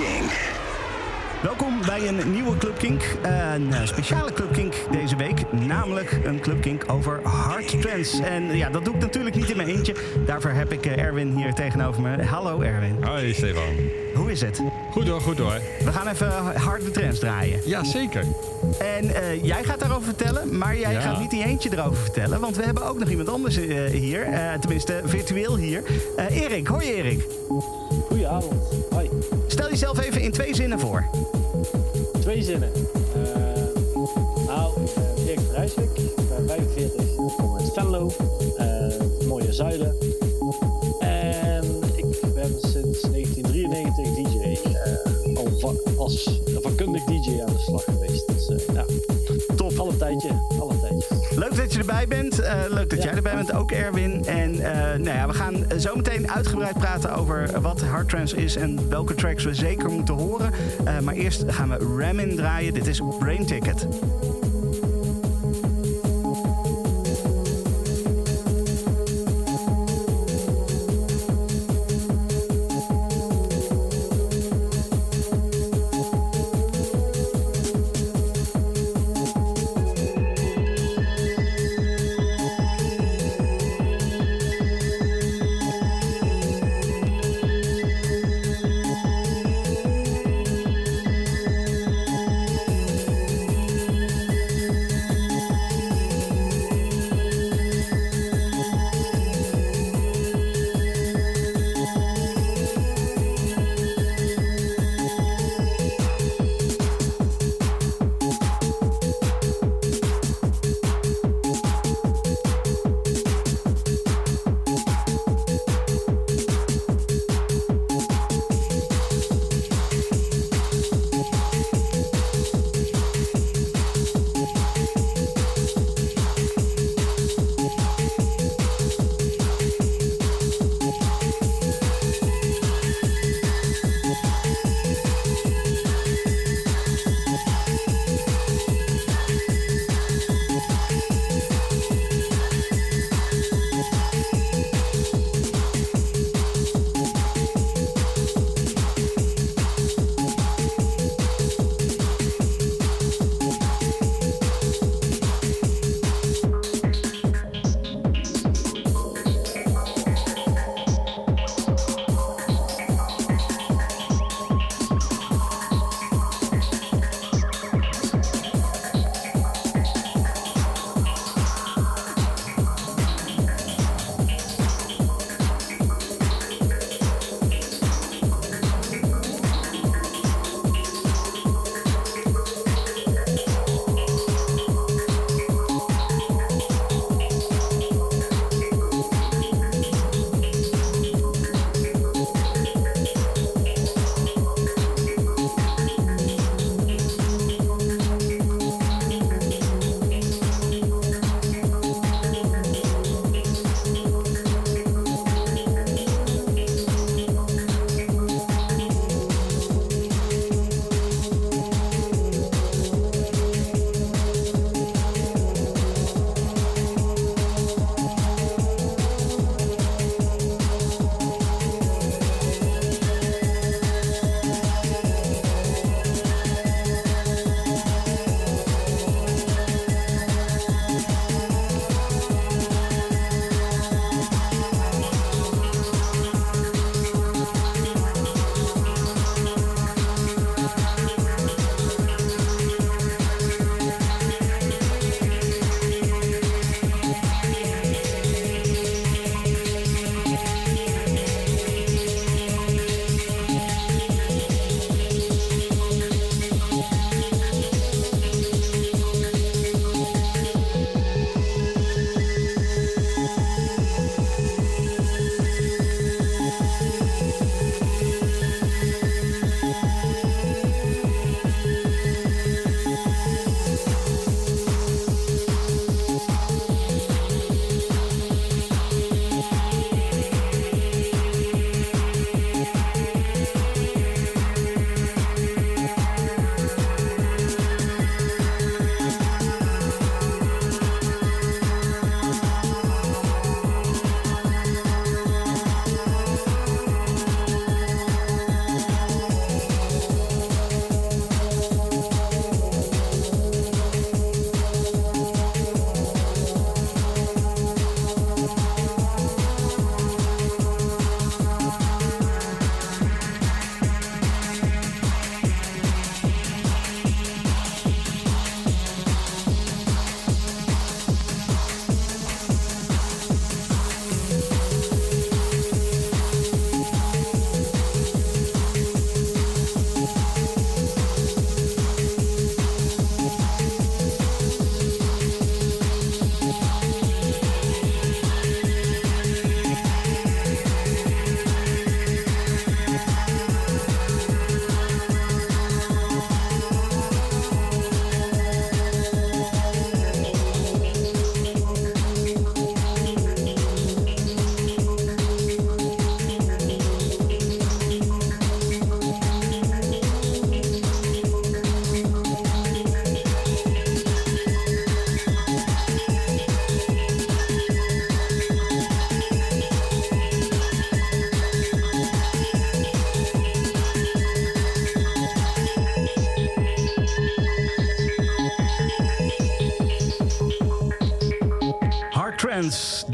Kink. Welkom bij een nieuwe Club Kink. Een eh, speciale Club Kink deze week. Namelijk een Club Kink over hard trance. En ja, dat doe ik natuurlijk niet in mijn eentje. Daarvoor heb ik eh, Erwin hier tegenover me. Hallo Erwin. Hoi Stefan. Hoe is het? Goed hoor, goed hoor. We gaan even harde trance draaien. Ja, zeker. En eh, jij gaat daarover vertellen, maar jij Ja. gaat niet in je eentje erover vertellen. Want we hebben ook nog iemand anders hier. Eh, tenminste, virtueel hier. Eh, Erik, hoi Erik. Goedenavond. Hoi. Stel jezelf even in twee zinnen voor. Twee zinnen. Eh, nou, ik ben Erik Vrijswijk. Ik ben 45. Ik kom uit Venlo. eh, mooie zuiden. En ik ben sinds 1993 DJ. eh, al als vakkundig DJ aan de slag erbij bent. Eh, leuk dat jij erbij bent, ook Erwin. En eh, nou ja, we gaan zo meteen uitgebreid praten over wat hard trance is en welke tracks we zeker moeten horen. Eh, maar eerst gaan we Ramin draaien. Dit is Brain Ticket.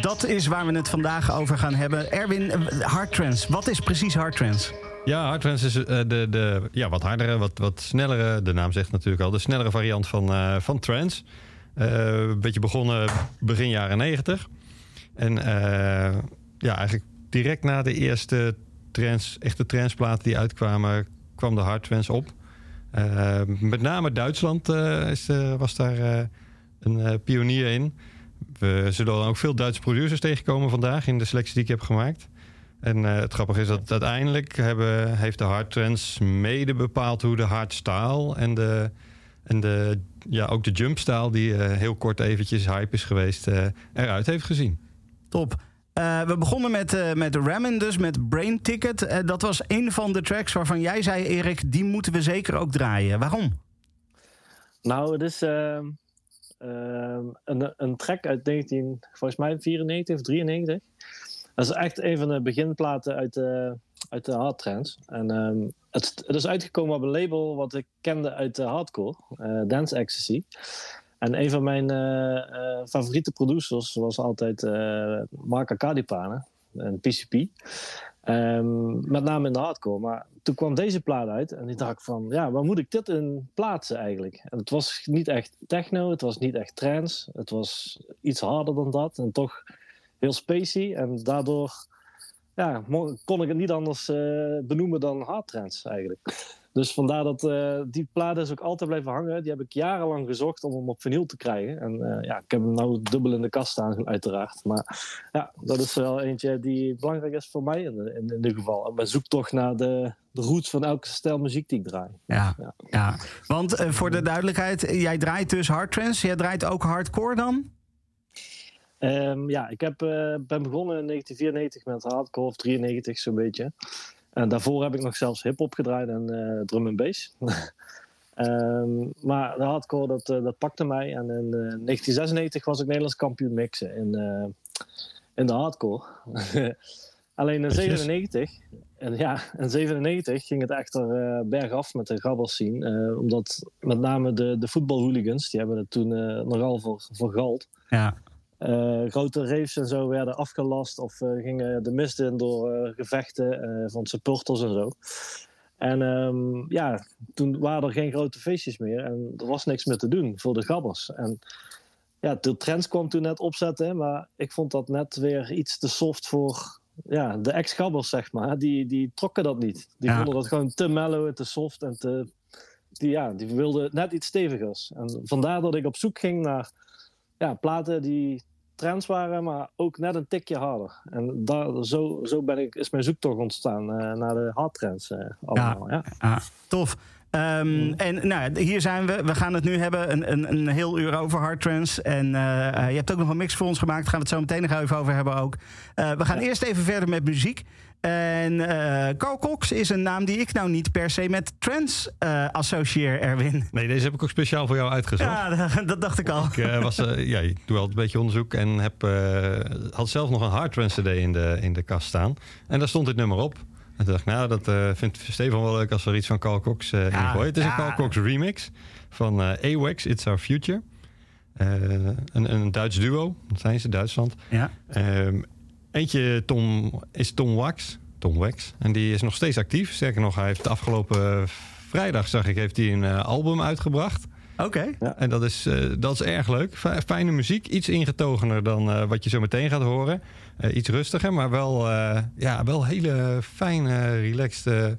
Dat is waar we het vandaag over gaan hebben. Erwin, hard trance, wat is precies hard trance? Ja, hardtrance is de, de ja, wat hardere, wat, wat snellere, de naam zegt natuurlijk al, de snellere variant van, uh, van trance. een beetje begonnen begin jaren 90. En ja, eigenlijk direct na de eerste trance, echte transplaten die uitkwamen, kwam de hardtrance op. Met name Duitsland is, was daar een pionier in. We zullen ook veel Duitse producers tegenkomen vandaag in de selectie die ik heb gemaakt. En het grappige is dat uiteindelijk hebben, heeft de hardtrance mede bepaald hoe de hardstyle en, de, en de, ja, ook de jumpstyle, die heel kort eventjes hype is geweest, eruit heeft gezien. Top. Uh, we begonnen met, uh, met Ramen, dus met Brain Ticket. Uh, dat was een van de tracks waarvan jij zei, Erik, die moeten we zeker ook draaien. Waarom? Nou, het is ehm, een, een track uit 19, volgens mij 94 of 93. Dat is echt een van de beginplaten uit de, uit de hardtrance. En um, het, het, is uitgekomen op een label wat ik kende uit de hardcore, Dance Ecstasy. En een van mijn uh, uh, favoriete producers was altijd Mark Acadipane, een PCP. Ehm, met name in de hardcore. Maar toen kwam deze plaat uit en ik dacht van, ja, waar moet ik dit in plaatsen eigenlijk? En het was niet echt techno, het was niet echt trance. Het was iets harder dan dat en toch heel spacey. En daardoor ja, kon ik het niet anders benoemen dan hardtrance eigenlijk. Dus vandaar dat uh, die plaat is ook altijd blijven hangen. Die heb ik jarenlang gezocht om hem op vinyl te krijgen. En uh, ja, ik heb hem nou dubbel in de kast staan, uiteraard. Maar ja, dat is wel eentje die belangrijk is voor mij in, in, in ieder geval. Mijn zoektocht naar de, de roots van elke stijl muziek die ik draai. Ja, ja. ja. want uh, voor de duidelijkheid, jij draait dus hardtrance. Jij draait ook hardcore dan? Um, ja, ik heb, ben begonnen in 1994 met hardcore, of 93 zo'n beetje. En daarvoor heb ik nog zelfs hip-hop gedraaid en uh, drum en bass. um, maar de hardcore, dat, uh, dat pakte mij. En in uh, eh, 1996 was ik Nederlands kampioen mixen in, in de hardcore. Alleen in 97, en ja, in 97 ging het echter bergaf met de gabbers zien. omdat met name de, de voetbalhooligans, die hebben het toen nogal voor, voor gald. Ja. Uh, grote raves en zo werden afgelast of uh, gingen de mist in door uh, gevechten van supporters en zo. En um, ja, toen waren er geen grote feestjes meer en er was niks meer te doen voor de gabbers. En ja, de trends kwam toen net opzetten, maar ik vond dat net weer iets te soft voor ja, de ex-gabbers, zeg maar. Die, die trokken dat niet. Die vonden dat gewoon te mellow en te soft en te... Die, ja, die wilden net iets stevigers. En vandaar dat ik op zoek ging naar ja, platen die trends waren, maar ook net een tikje harder. En daar, zo, zo ben ik, is mijn zoektocht ontstaan uh, naar de hardtrends. Uh, allemaal, ja, ja. tof. Um, En nou, hier zijn we. We gaan het nu hebben een, een, een heel uur over hardtrends. En uh, je hebt ook nog een mix voor ons gemaakt. Daar gaan we het zo meteen nog even over hebben ook. we gaan eerst even verder met muziek. En uh, Carl Cox is een naam die ik nou niet per se met trends uh, associeer, Erwin. Nee, deze heb ik ook speciaal voor jou uitgezocht. Ja, dat, dacht ik al. Ik uh, was, ja, ik doe altijd een beetje onderzoek en heb, had zelf nog een hard trance CD in de, in de kast staan. En daar stond dit nummer op. En toen dacht ik, nou, dat vindt Stefan wel leuk als er iets van Carl Cox uh, ja, in Het is een Carl Cox remix van AWAX, It's Our Future. Een, een Duits duo, dat zijn ze, Duitsland. Ja. Um, Eentje Tom, is Tom Wax. Tom Wax. En die is nog steeds actief. Sterker nog, hij heeft de afgelopen vrijdag, zag ik, heeft hij een uh, album uitgebracht. Oké. Ja, en dat is, uh, dat is erg leuk. Fijne muziek. Iets ingetogener dan uh, wat je zo meteen gaat horen. iets rustiger, maar wel, ja, wel hele fijne, relaxed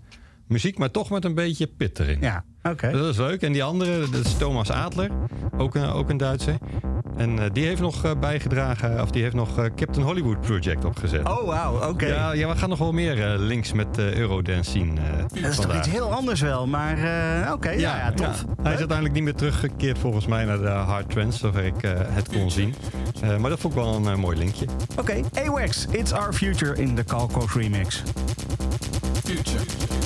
muziek. Maar toch met een beetje pit erin. Ja, oké. Dat is leuk. En die andere, dat is Thomas Adler. Ook een, ook een Duitser. En uh, die heeft nog uh, bijgedragen, of die heeft nog uh, Captain Hollywood Project opgezet. Oh, wauw, oké. Ja, ja, we gaan nog wel meer links met Eurodance zien. dat is vandaag. toch iets heel anders wel, maar oké, okay, ja, ja, tof. Ja. Hij is uiteindelijk niet meer teruggekeerd volgens mij naar de hard trends, zover ik het kon zien. maar dat vond ik wel een mooi linkje. Oké, okay. AWAX, It's Our Future in de Calcos remix. Future.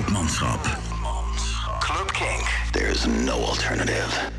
Koopmanschap. Club Kink. There's no alternative.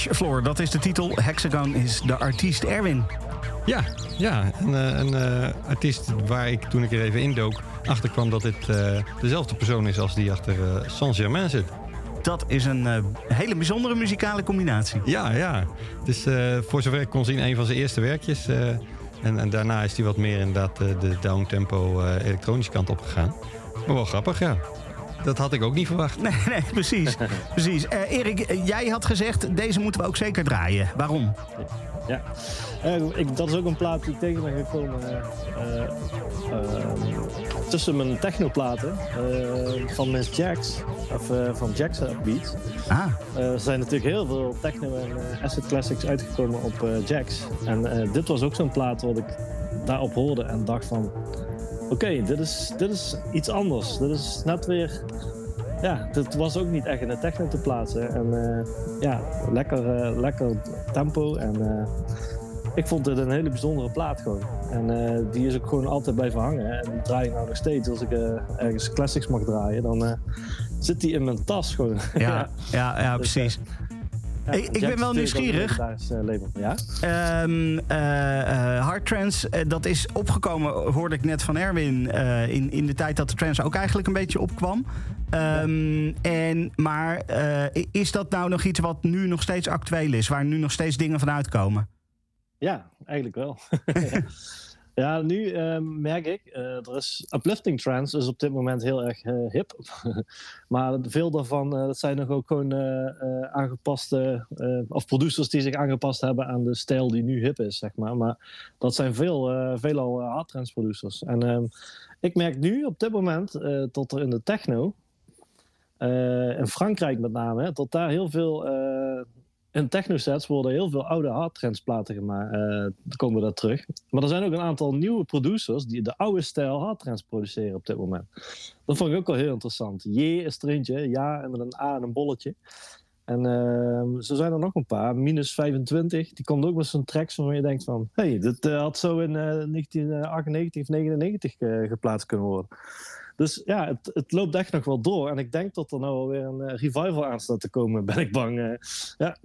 Floor, dat is de titel. Hexagon is de artiest Erwin. Ja, ja een, eh, een eh, artiest waar ik toen ik er even indook... achterkwam dat dit eh, dezelfde persoon is als die achter eh, Saint-Germain zit. Dat is een hele bijzondere muzikale combinatie. Ja, ja. Dus eh, voor zover ik kon zien, een van zijn eerste werkjes. en, en daarna is hij wat meer inderdaad de downtempo elektronische kant opgegaan. Maar wel grappig, ja. Dat had ik ook niet verwacht. Nee, nee, precies. precies. Eh, Erik, jij had gezegd, deze moeten we ook zeker draaien. Waarom? Ja, Eh, ik, dat is ook een plaat die ik tegen ben gekomen eh, tussen mijn technoplaten eh, van Miss Jax, of eh, van Jax Beats. Ah, Eh, er zijn natuurlijk heel veel techno en acid classics uitgekomen op eh, Jax. En eh, dit was ook zo'n plaat wat ik daarop hoorde en dacht van... Oké, dit, is, dit is iets anders. Dit is net weer... Ja, dit was ook niet echt in de techno te plaatsen. En eh, ja, lekker, eh, lekker tempo. En eh, ik vond dit een hele bijzondere plaat gewoon. En die is ook gewoon altijd blijven hangen. En die draai ik nou nog steeds. Als ik ergens classics mag draaien, dan zit die in mijn tas gewoon. ja, ja, ja, Dus, precies. Ik- ik ben wel nieuwsgierig. Hard trance, eh, dat is opgekomen, hoorde ik net van Erwin, eh, in, in de tijd dat de trance ook eigenlijk een beetje opkwam. Ehm, en, maar eh, is dat nou nog iets wat nu nog steeds actueel is, waar nu nog steeds dingen van uitkomen? ja, eigenlijk wel. ja, nu eh, merk ik, eh, er is uplifting trance is op dit moment heel erg eh, hip. maar veel daarvan, eh, dat zijn nog ook gewoon aangepaste, of producers die zich aangepast hebben aan de stijl die nu hip is, zeg maar. Maar dat zijn veel, veelal hard trance producers. En ehm, ik merk nu op dit moment dat er in de techno, in Frankrijk met name, dat daar heel veel in technosets worden heel veel oude hardtrance platen gemaakt. dan komen we daar terug. Maar er zijn ook een aantal nieuwe producers die de oude stijl hardtrance produceren op dit moment. Dat vond ik ook wel heel interessant. J is er eentje, ja, en met een A en een bolletje. En ehm, zo zijn er nog een paar. Minus 25, die komt ook met zo'n tracks waarvan je denkt van... hé, hey, dit eh, had zo in eh, 1998 of 99 eh, geplaatst kunnen worden. Dus ja, het, het loopt echt nog wel door. En ik denk dat er nou alweer een eh, revival aan staat te komen, ben ik bang. ja,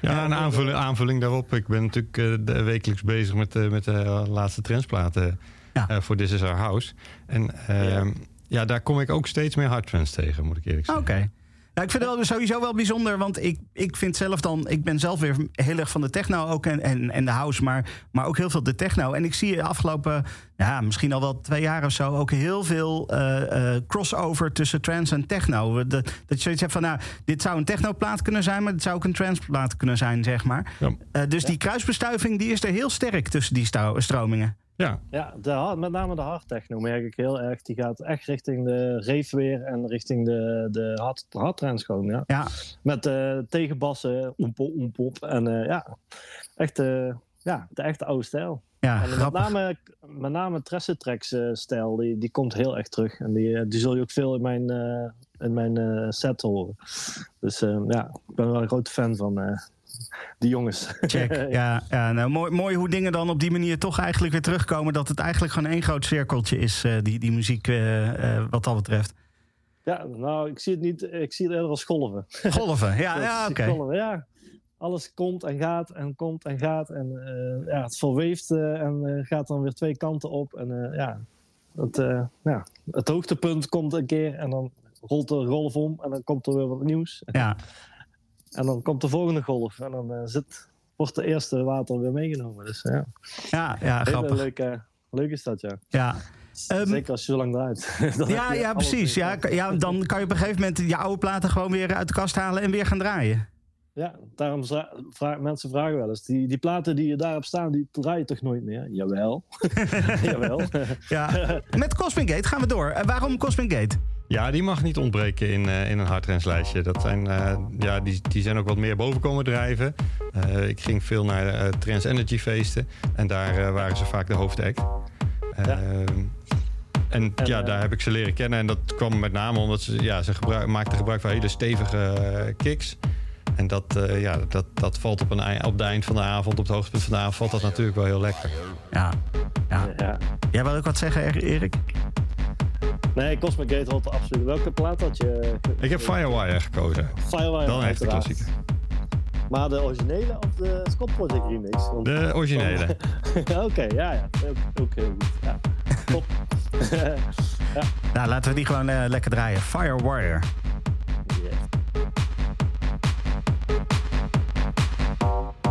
Ja, een aanvulling, aanvulling daarop. Ik ben natuurlijk eh, wekelijks bezig met, eh, met de eh, laatste trendsplaten Ja. eh, voor This Is Our House. En eh, Ja. ja. daar kom ik ook steeds meer hardtrends tegen, moet ik eerlijk Oké. zeggen. Ja, ik vind het wel sowieso wel bijzonder, want ik, ik vind zelf dan, ik ben zelf weer heel erg van de techno ook en, en, en de house, maar, maar ook heel veel de techno. En ik zie de afgelopen, ja, misschien al wel twee jaar of zo, ook heel veel eh, eh, crossover tussen trance en techno. De- dat je zoiets hebt van, nou, dit zou een technoplaat kunnen zijn, maar dit zou ook een tranceplaat kunnen zijn, zeg maar. Ja. Eh, dus die kruisbestuiving, die is er heel sterk tussen die stromingen. Ja, Ja, de, met name de hard techno merk ik heel erg. Die gaat echt richting de rave weer en richting de, de hard, hard trance gewoon. Ja. Ja, Met eh tegenbassen, oempop, oempop. En eh, ja, echt eh, ja, de echte oude stijl. ja En met name, met name Tracks stijl, die, die komt heel erg terug. En die, die zul je ook veel in mijn, in mijn set horen. Dus ja, ik ben wel een grote fan van die jongens. Check. Ja, ja nou, mooi, mooi hoe dingen dan op die manier toch eigenlijk weer terugkomen. Dat het eigenlijk gewoon één groot cirkeltje is, eh, die, die muziek, eh, eh, wat dat betreft. Ja, nou, ik zie het niet. Ik zie het eerder als golven. Golven, ja, ja oké. golven, ja. Alles komt en gaat en komt en gaat. En eh, ja, het verweeft eh, en eh, gaat dan weer twee kanten op. En eh, ja, het, eh, ja, het hoogtepunt komt een keer en dan rolt de golf om en dan komt er weer wat nieuws. Ja, En dan komt de volgende golf en dan eh, zit, wordt de eerste water weer meegenomen. Dus ja, ja, ja hele grappig. leuke, leuk is dat, ja. Ja. Ehm, Zeker als je zo lang draait. Ja, ja, precies. Ja, ja, dan kan je op een gegeven moment je oude platen gewoon weer uit de kast halen en weer gaan draaien. Ja, daarom vra- vra- mensen vragen wel eens. Die, die platen die je daarop staan, die draai je toch nooit meer? Jawel. Jawel. Ja. Met Cosmic Gate gaan we door. En waarom Cosmic Gate? Ja, die mag niet ontbreken in, eh, in een hardtrends-lijstje. Dat zijn, eh, ja, die, die zijn ook wat meer boven komen drijven. Eh, ik ging veel naar eh Trans Energy feesten. En daar eh, waren ze vaak de hoofdact. Ja. Ehm, en, En, ja, eh, daar heb ik ze leren kennen. En dat kwam met name omdat ze, ja, ze gebruik, maakten gebruik van hele stevige eh, kicks. En dat, eh, ja, dat, dat valt op, een, op het eind van de avond, op het hoogtepunt van de avond, valt dat natuurlijk wel heel lekker. Ja. ja. ja. Jij wil ook wat zeggen, Er- Erik? Nee, Cosmic Gate er absoluut. Welke plaat had je? Ik heb Firewire gekozen. Firewire. Dan echt klassieker. Maar de originele of de Scott Project remix? Want- De originele. Oké, ja, ja. Ook, heel goed. Ja. Top. Nou, laten we die gewoon eh, lekker draaien. Fire Warrior. Yeah. Bye.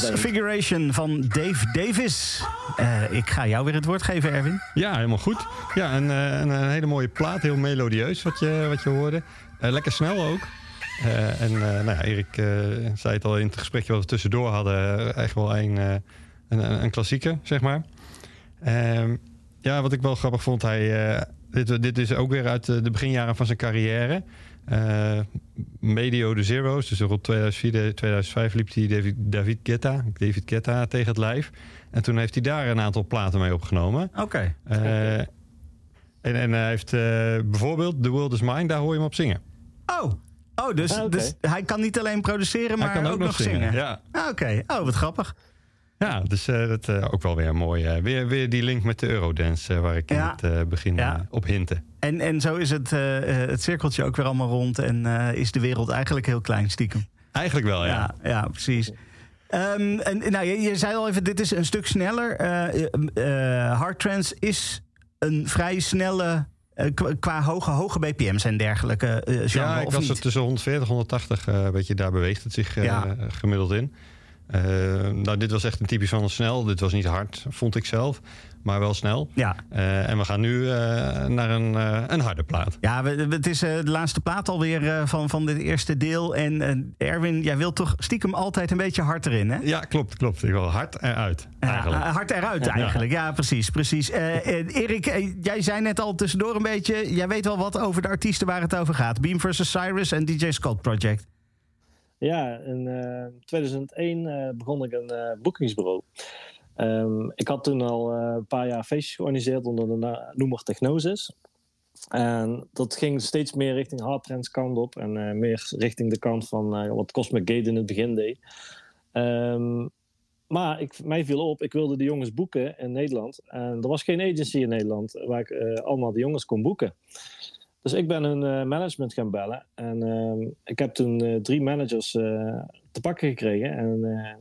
Transfiguration van Dave Davis. Eh, ik ga jou weer het woord geven, Erwin. Ja, helemaal goed. Ja, en, eh, een, een hele mooie plaat. Heel melodieus wat je, wat je hoorde. Eh, lekker snel ook. En nou ja, Erik zei het al in het gesprekje wat we tussendoor hadden. echt wel een, een, een, een klassieker, zeg maar. Ehm, ja, wat ik wel grappig vond. Hij, dit, dit is ook weer uit de beginjaren van zijn carrière. Eh, medio de Zero's, dus rond 2004, 2005 liep hij David, David Guetta, David Guetta tegen het lijf. En toen heeft hij daar een aantal platen mee opgenomen. Oké. Eh, en, en hij heeft eh, bijvoorbeeld The World Is Mine, daar hoor je hem op zingen. Oh. Oh, dus, Ah, dus hij kan niet alleen produceren, maar hij kan ook, nog zingen. Ja, Ah, Oké. Oh, wat grappig. Ja dus eh, dat uh, ook wel weer mooi. Uh, weer, weer die link met de Eurodance, waar ik Ja. in het begin Ja. op hintte. En, en zo is het, het cirkeltje ook weer allemaal rond en is de wereld eigenlijk heel klein stiekem. Eigenlijk wel, ja. Ja, ja precies. Um, en, nou, je, je, zei al even, dit is een stuk sneller. Hard Trance is een vrij snelle, qua hoge, hoge BPM's en dergelijke genre, Ja, ik was er tussen 140 180, een beetje daar beweegt het zich ja. gemiddeld in. Uh, nou, dit was echt een typisch van snel. Dit was niet hard, vond ik zelf. Maar wel snel. Ja. Uh, en we gaan nu uh, naar een, een harde plaat. Ja, we, het is de laatste plaat alweer van, van dit eerste deel. En Erwin, jij wilt toch stiekem altijd een beetje hard erin, hè? Ja, klopt, klopt. Ik wil hard eruit. Eigenlijk. Ja, hard eruit eigenlijk. Ja, ja precies. precies. Erik, jij zei net al tussendoor een beetje... Jij weet wel wat over de artiesten waar het over gaat. Beam vs. Cyrus en DJ Scott Project. Ja, in uh, 2001 uh, begon ik een uh, boekingsbureau. Um, ik had toen al een paar jaar feestjes georganiseerd onder de noemer Technosis. En dat ging steeds meer richting hardtrends kant op. En meer richting de kant van wat Cosmic Gate in het begin deed. Um, maar ik, mij viel op, ik wilde de jongens boeken in Nederland. En er was geen agency in Nederland waar ik allemaal de jongens kon boeken. Dus ik ben hun uh, management gaan bellen. En uh, ik heb toen uh, drie managers uh, te pakken gekregen. En uh,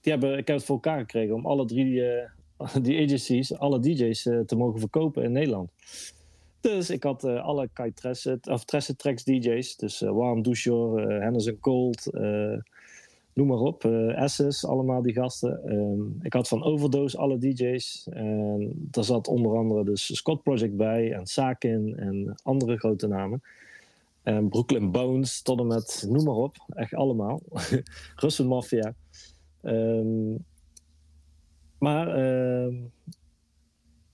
die hebben, ik heb het voor elkaar gekregen om alle drie die agencies, alle DJ's te mogen verkopen in Nederland. Dus ik had alle Kai Tresset, of Tresset Tracks DJ's. Dus Warm Doucheur, Henderson Cold, noem maar op. Asses, allemaal die gasten. Um, ik had van Overdose alle DJ's. En daar zat onder andere dus Scott Project bij en Sakin en andere grote namen. En Brooklyn Bones tot en met, noem maar op. Echt allemaal. Russian Mafia. Um, maar um,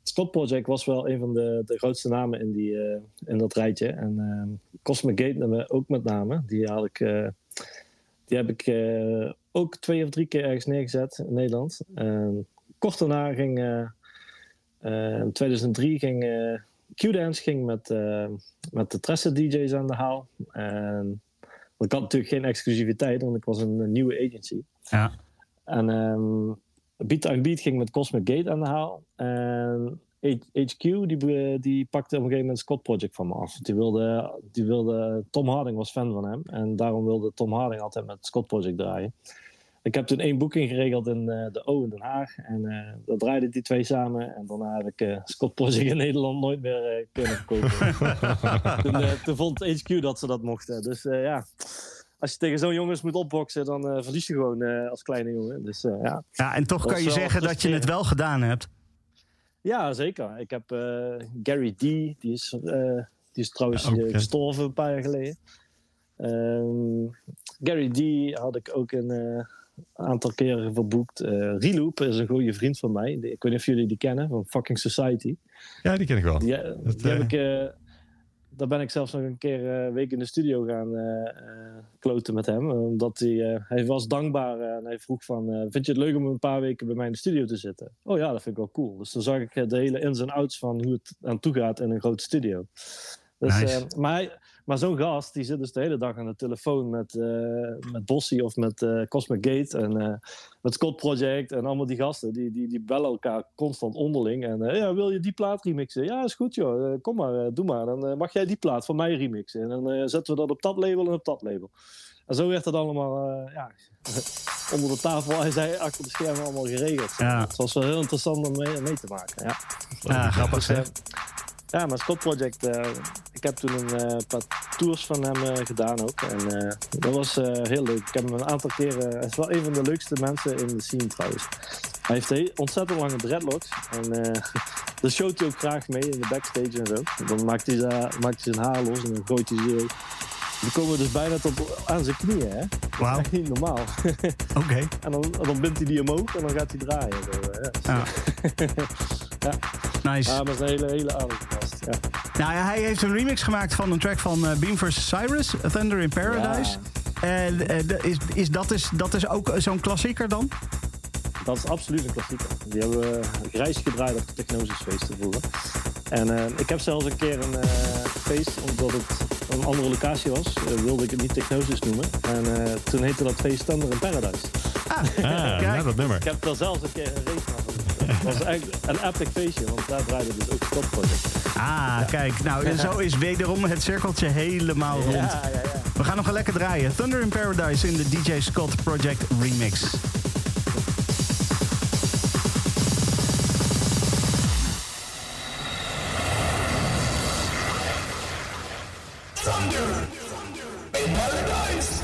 Scott Project was wel een van de, de grootste namen in, die, uh, in dat rijtje. En uh, Cosmic Gate ook met name. Die had ik... Die heb ik uh, ook twee of drie keer ergens neergezet in Nederland. Uh, kort daarna ging uh, in 2003 ging Q-Dance ging met, met de Tresse DJ's aan de haal. En ik had natuurlijk geen exclusiviteit, want ik was een, een nieuwe agency. Ja. En um, Beat on Beat ging met Cosmic Gate aan de haal. En HQ die, die pakte op een gegeven moment Scott Project van me af. Die wilde, die wilde, Tom Harding was fan van hem. En daarom wilde Tom Harding altijd met Scott Project draaien. Ik heb toen één boeking geregeld in uh, de O in Den Haag. En uh, dat draaiden die twee samen. En daarna heb ik uh, Scott Project in Nederland nooit meer kunnen verkopen. toen, toen, vond HQ dat ze dat mochten. Dus ja, als je tegen zo'n jongens moet opboksen, dan verlies je gewoon als kleine jongen. Dus, ja. ja, en toch kan je zeggen dat je het wel gedaan hebt. Ja, zeker. Ik heb uh, Gary D, die is, uh, die is trouwens okay. gestorven een paar jaar geleden. Um, Gary D had ik ook een uh, aantal keren verboekt. Reloop is een goede vriend van mij. Ik weet niet of jullie die kennen, van Fucking Society. Ja, die ken ik wel. Die, dat, die heb ik, daar ben ik zelfs nog een keer een week in de studio gaan kloten met hem. Omdat hij, hij was dankbaar en hij vroeg van... vind je het leuk om een paar weken bij mij in de studio te zitten? Oh ja, dat vind ik wel cool. Dus dan zag ik de hele ins en outs van hoe het aan toe gaat in een grote studio. Dus, nice. maar maar zo'n gast, die zit dus de hele dag aan de telefoon met, uh, met Bossy of met uh, Cosmic Gate en uh, met Scott Project en allemaal die gasten. Die, die, die bellen elkaar constant onderling. En ja, wil je die plaat remixen? Ja, is goed joh. kom maar, doe maar. Dan mag jij die plaat van mij remixen. En dan zetten we dat op dat label en op dat label. En zo werd het allemaal ja, onder de tafel en zij achter de schermen allemaal geregeld. Ja. Het was wel heel interessant om mee, mee te maken. Ja, ja grappig dus? Ja, maar Scott Project, eh, ik heb toen een eh, paar tours van hem eh, gedaan ook. En dat was heel leuk. Ik heb hem een aantal keren... Hij is wel een van de leukste mensen in de scene trouwens. Hij heeft ontzettend lange dreadlocks. En daar showt hij ook graag mee in de backstage en zo. Dan maakt hij, maakt hij zijn haar los en dan gooit hij ze... Die komen dus bijna tot aan zijn knieën, hè? Wauw, niet normaal. oké. en dan, dan bindt hij die omhoog en dan gaat hij draaien. Zo, ja. Ja. Ja. Nice. Ah, maar het is een hele, hele aardige gast. Ja. Nou ja, hij heeft een remix gemaakt van een track van eh, Beam vs. Cyrus, Thunder in Paradise. En eh, de- is, is, dat, is dat is ook zo'n klassieker dan? Dat is absoluut een klassieker. Die hebben we grijs gedraaid op de Technosisfeesten vroeger. En eh, ik heb zelfs een keer een eh, feest, omdat het een andere locatie was, wilde ik het niet Technosis noemen. En eh, toen heette dat feest Thunder in Paradise. Ah, Ah, kijk. nou, dat nummer. Ik heb daar zelfs een keer een race van. Het was eigenlijk een epic feestje, want daar draaide dus ook stopproject. Ah, kijk. Nou, en zo is wederom het cirkeltje helemaal rond. Ja, ja, We gaan nog lekker draaien. Thunder in Paradise in de DJ Scott Project Remix. Thunder! In Paradise!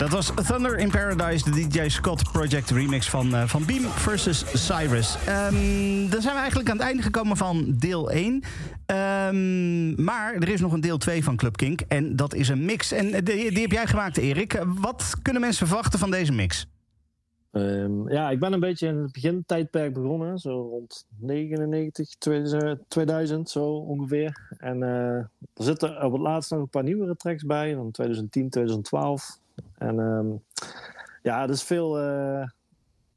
Dat was Thunder in Paradise, de DJ Scott Project remix van, uh, van Beam versus Cyrus. Um, dan zijn we eigenlijk aan het einde gekomen van deel 1. Um, maar er is nog een deel 2 van Club Kink en dat is een mix. En die, die heb jij gemaakt, Erik. Wat kunnen mensen verwachten van deze mix? Um, ja, ik ben een beetje in het begintijdperk begonnen, zo rond 99, 2000, zo ongeveer. En uh, er zitten op het laatst nog een paar nieuwere tracks bij, van 2010, 2012. En um, ja, dus veel uh,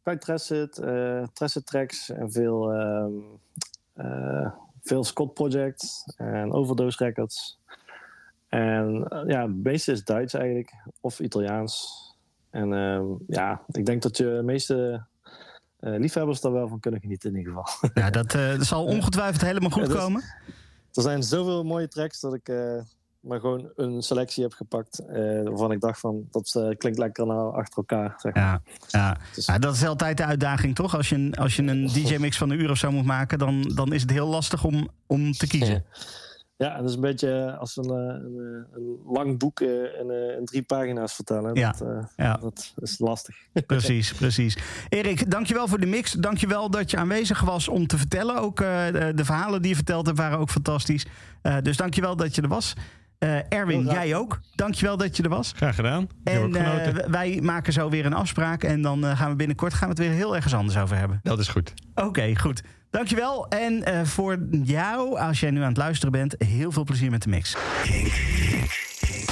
bij Tracid, uh, Tracid tracks en veel, um, uh, veel Scott Project en Overdose Records. En ja, het meeste is Duits eigenlijk, of Italiaans. En uh, ja, ik denk dat je de meeste uh, liefhebbers daar wel van kunnen genieten in ieder geval. Ja, dat, uh, dat zal ongetwijfeld helemaal goed ja, komen. Er zijn zoveel mooie tracks dat ik uh, maar gewoon een selectie heb gepakt. waarvan ik dacht van, dat klinkt lekker nou achter elkaar. Zeg maar. ja, ja. Dus... ja, dat is altijd de uitdaging toch? Als je een, als je een DJ-mix van een uur of zo moet maken... dan, dan is het heel lastig om, om te kiezen. Ja, dat is een beetje als een, een, een lang boek in, in, drie pagina's vertellen. Ja, dat, uh, ja. dat is lastig. Precies, precies. Erik, dankjewel voor de mix. Dankjewel dat je aanwezig was om te vertellen. Ook uh, de, de, verhalen die je verteld hebt waren ook fantastisch. Uh, dus dankjewel dat je er was. Erwin, jij ook. Dankjewel dat je er was. Graag gedaan. En wij maken zo weer een afspraak. En dan gaan we binnenkort gaan we het weer heel ergens anders over hebben. Dat is goed. Oké, okay, goed. Dankjewel. En uh, voor jou, als jij nu aan het luisteren bent, heel veel plezier met de mix. King, King, King,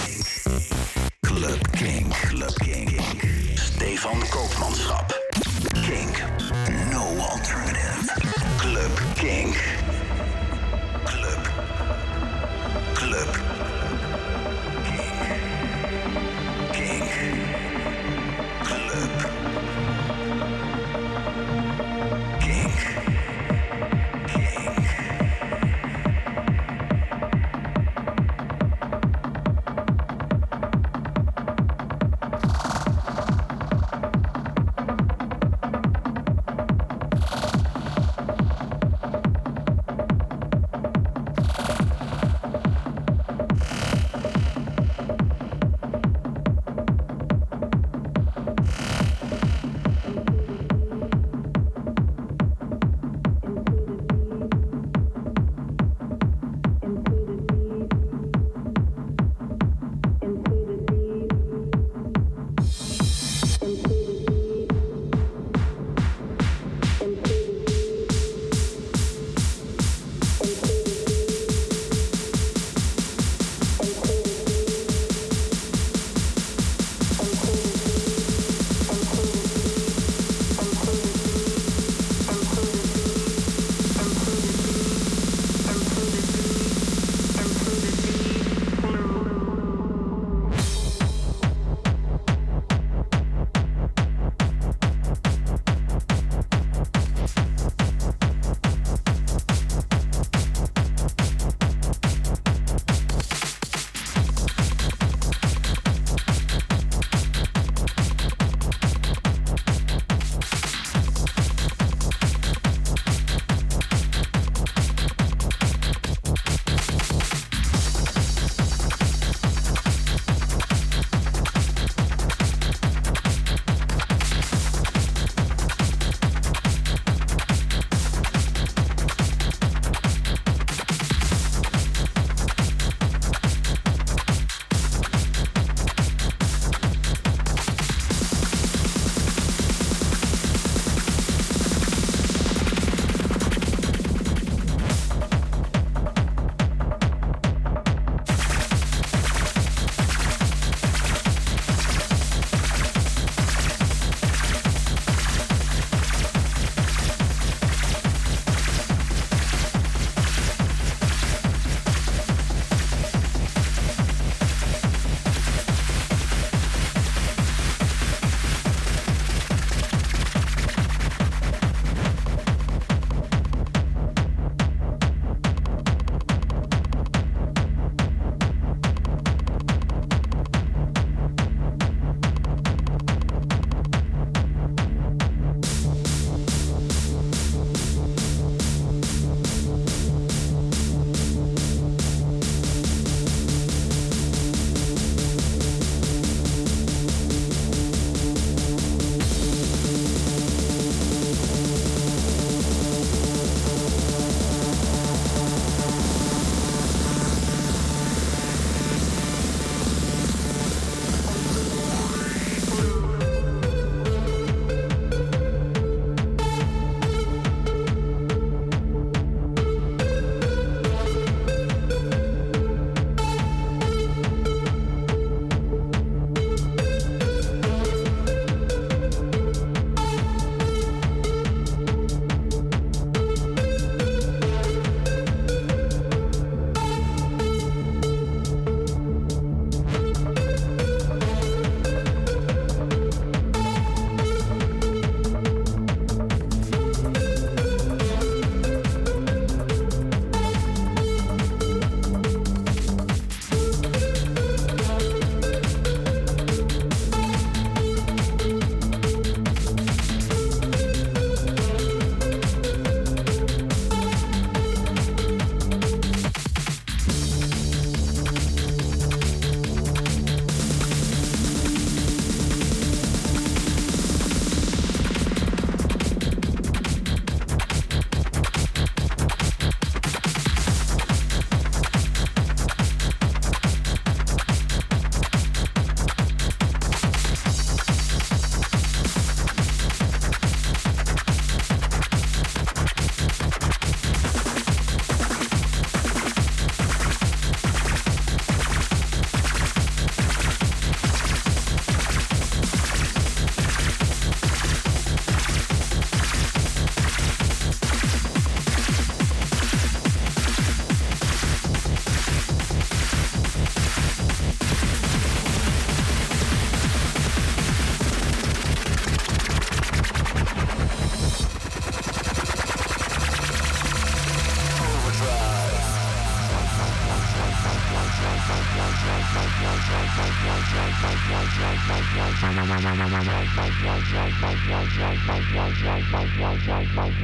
Club King, Club King. Stefan Koopmanschap. King, no alternative. Club King. Club. Club.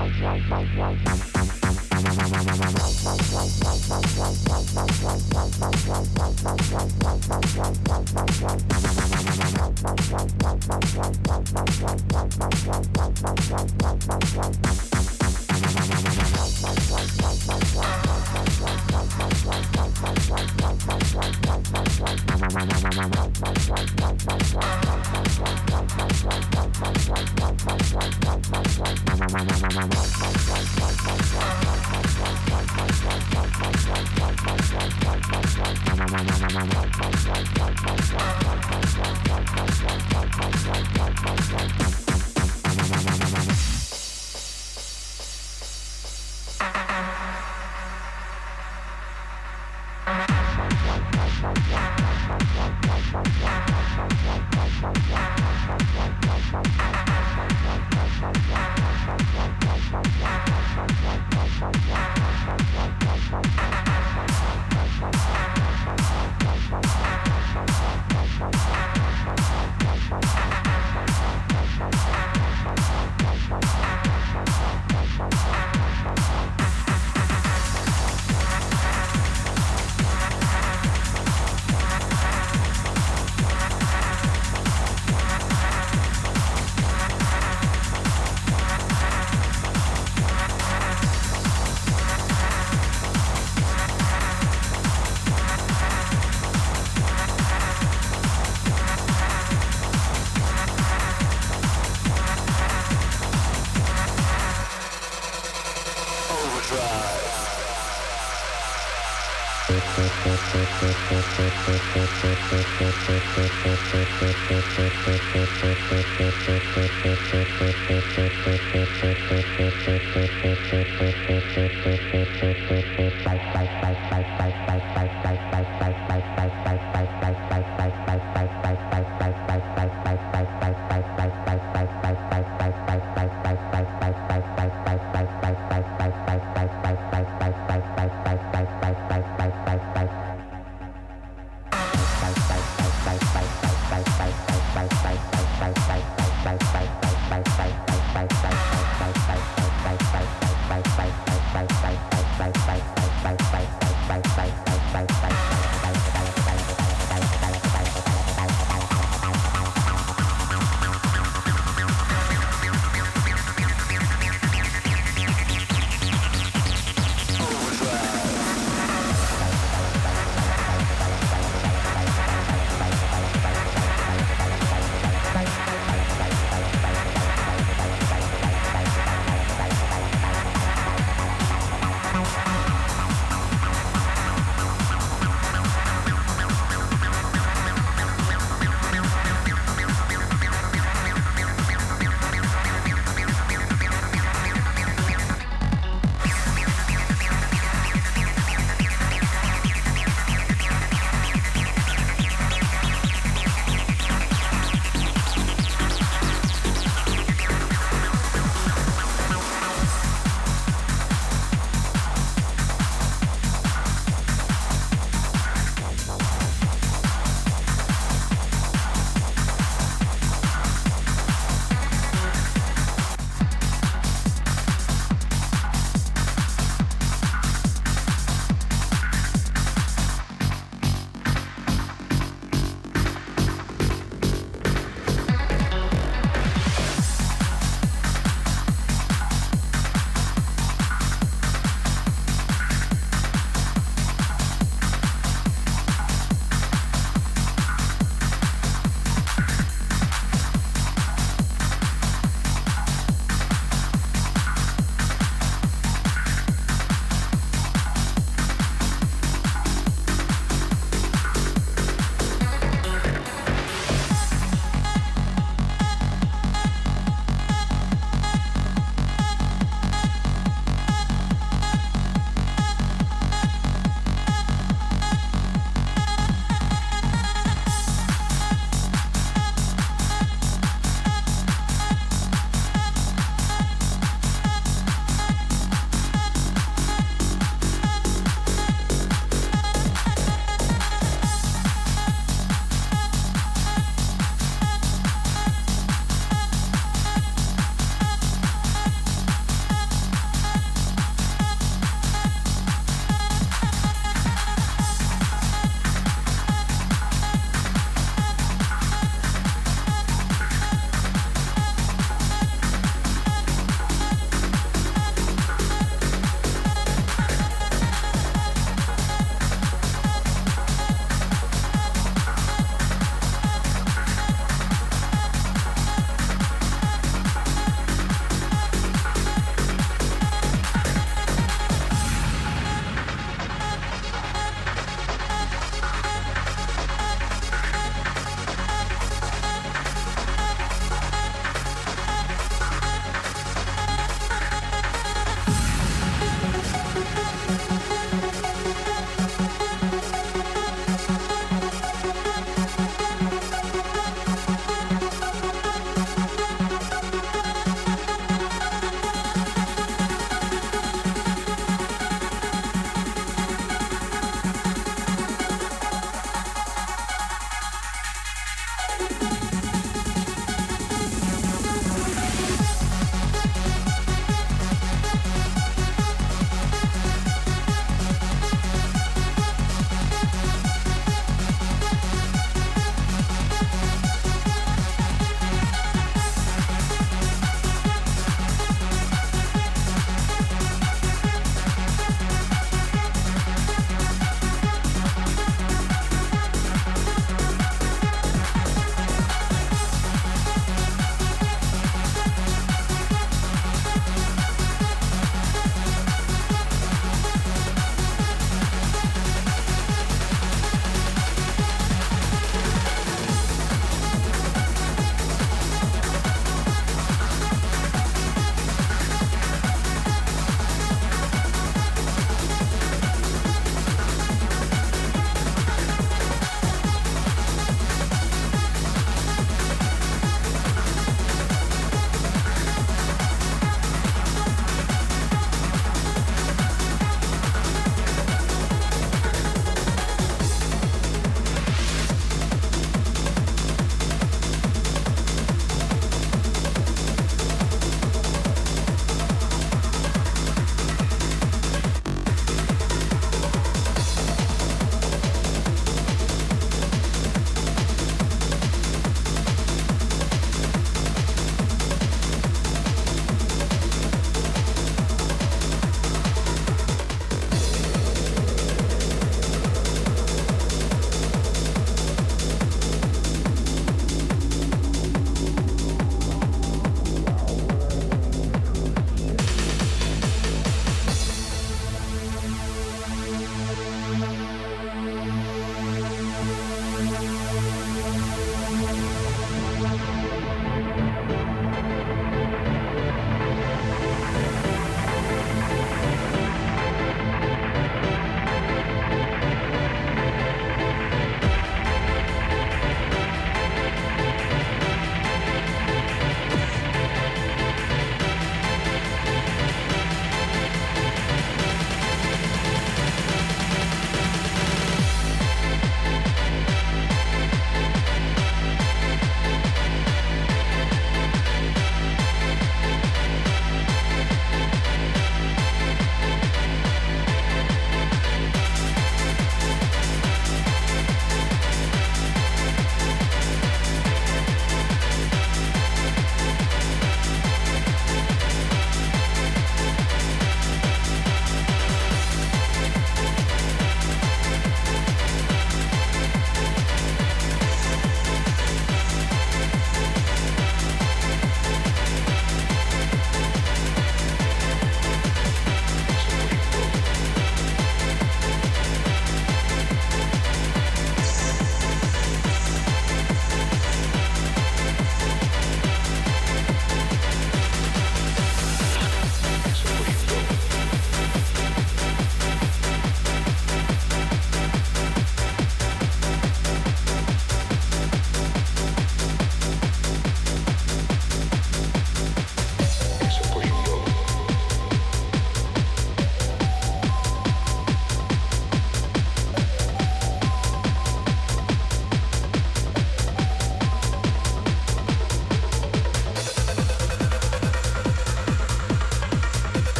Bye.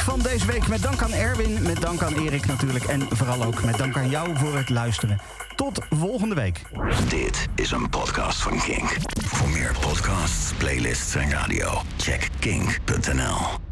Van deze week. Met dank aan Erwin, met dank aan Erik natuurlijk. En vooral ook met dank aan jou voor het luisteren. Tot volgende week. Dit is een podcast van Kink. Voor meer podcasts, playlists en radio, check kink.nl.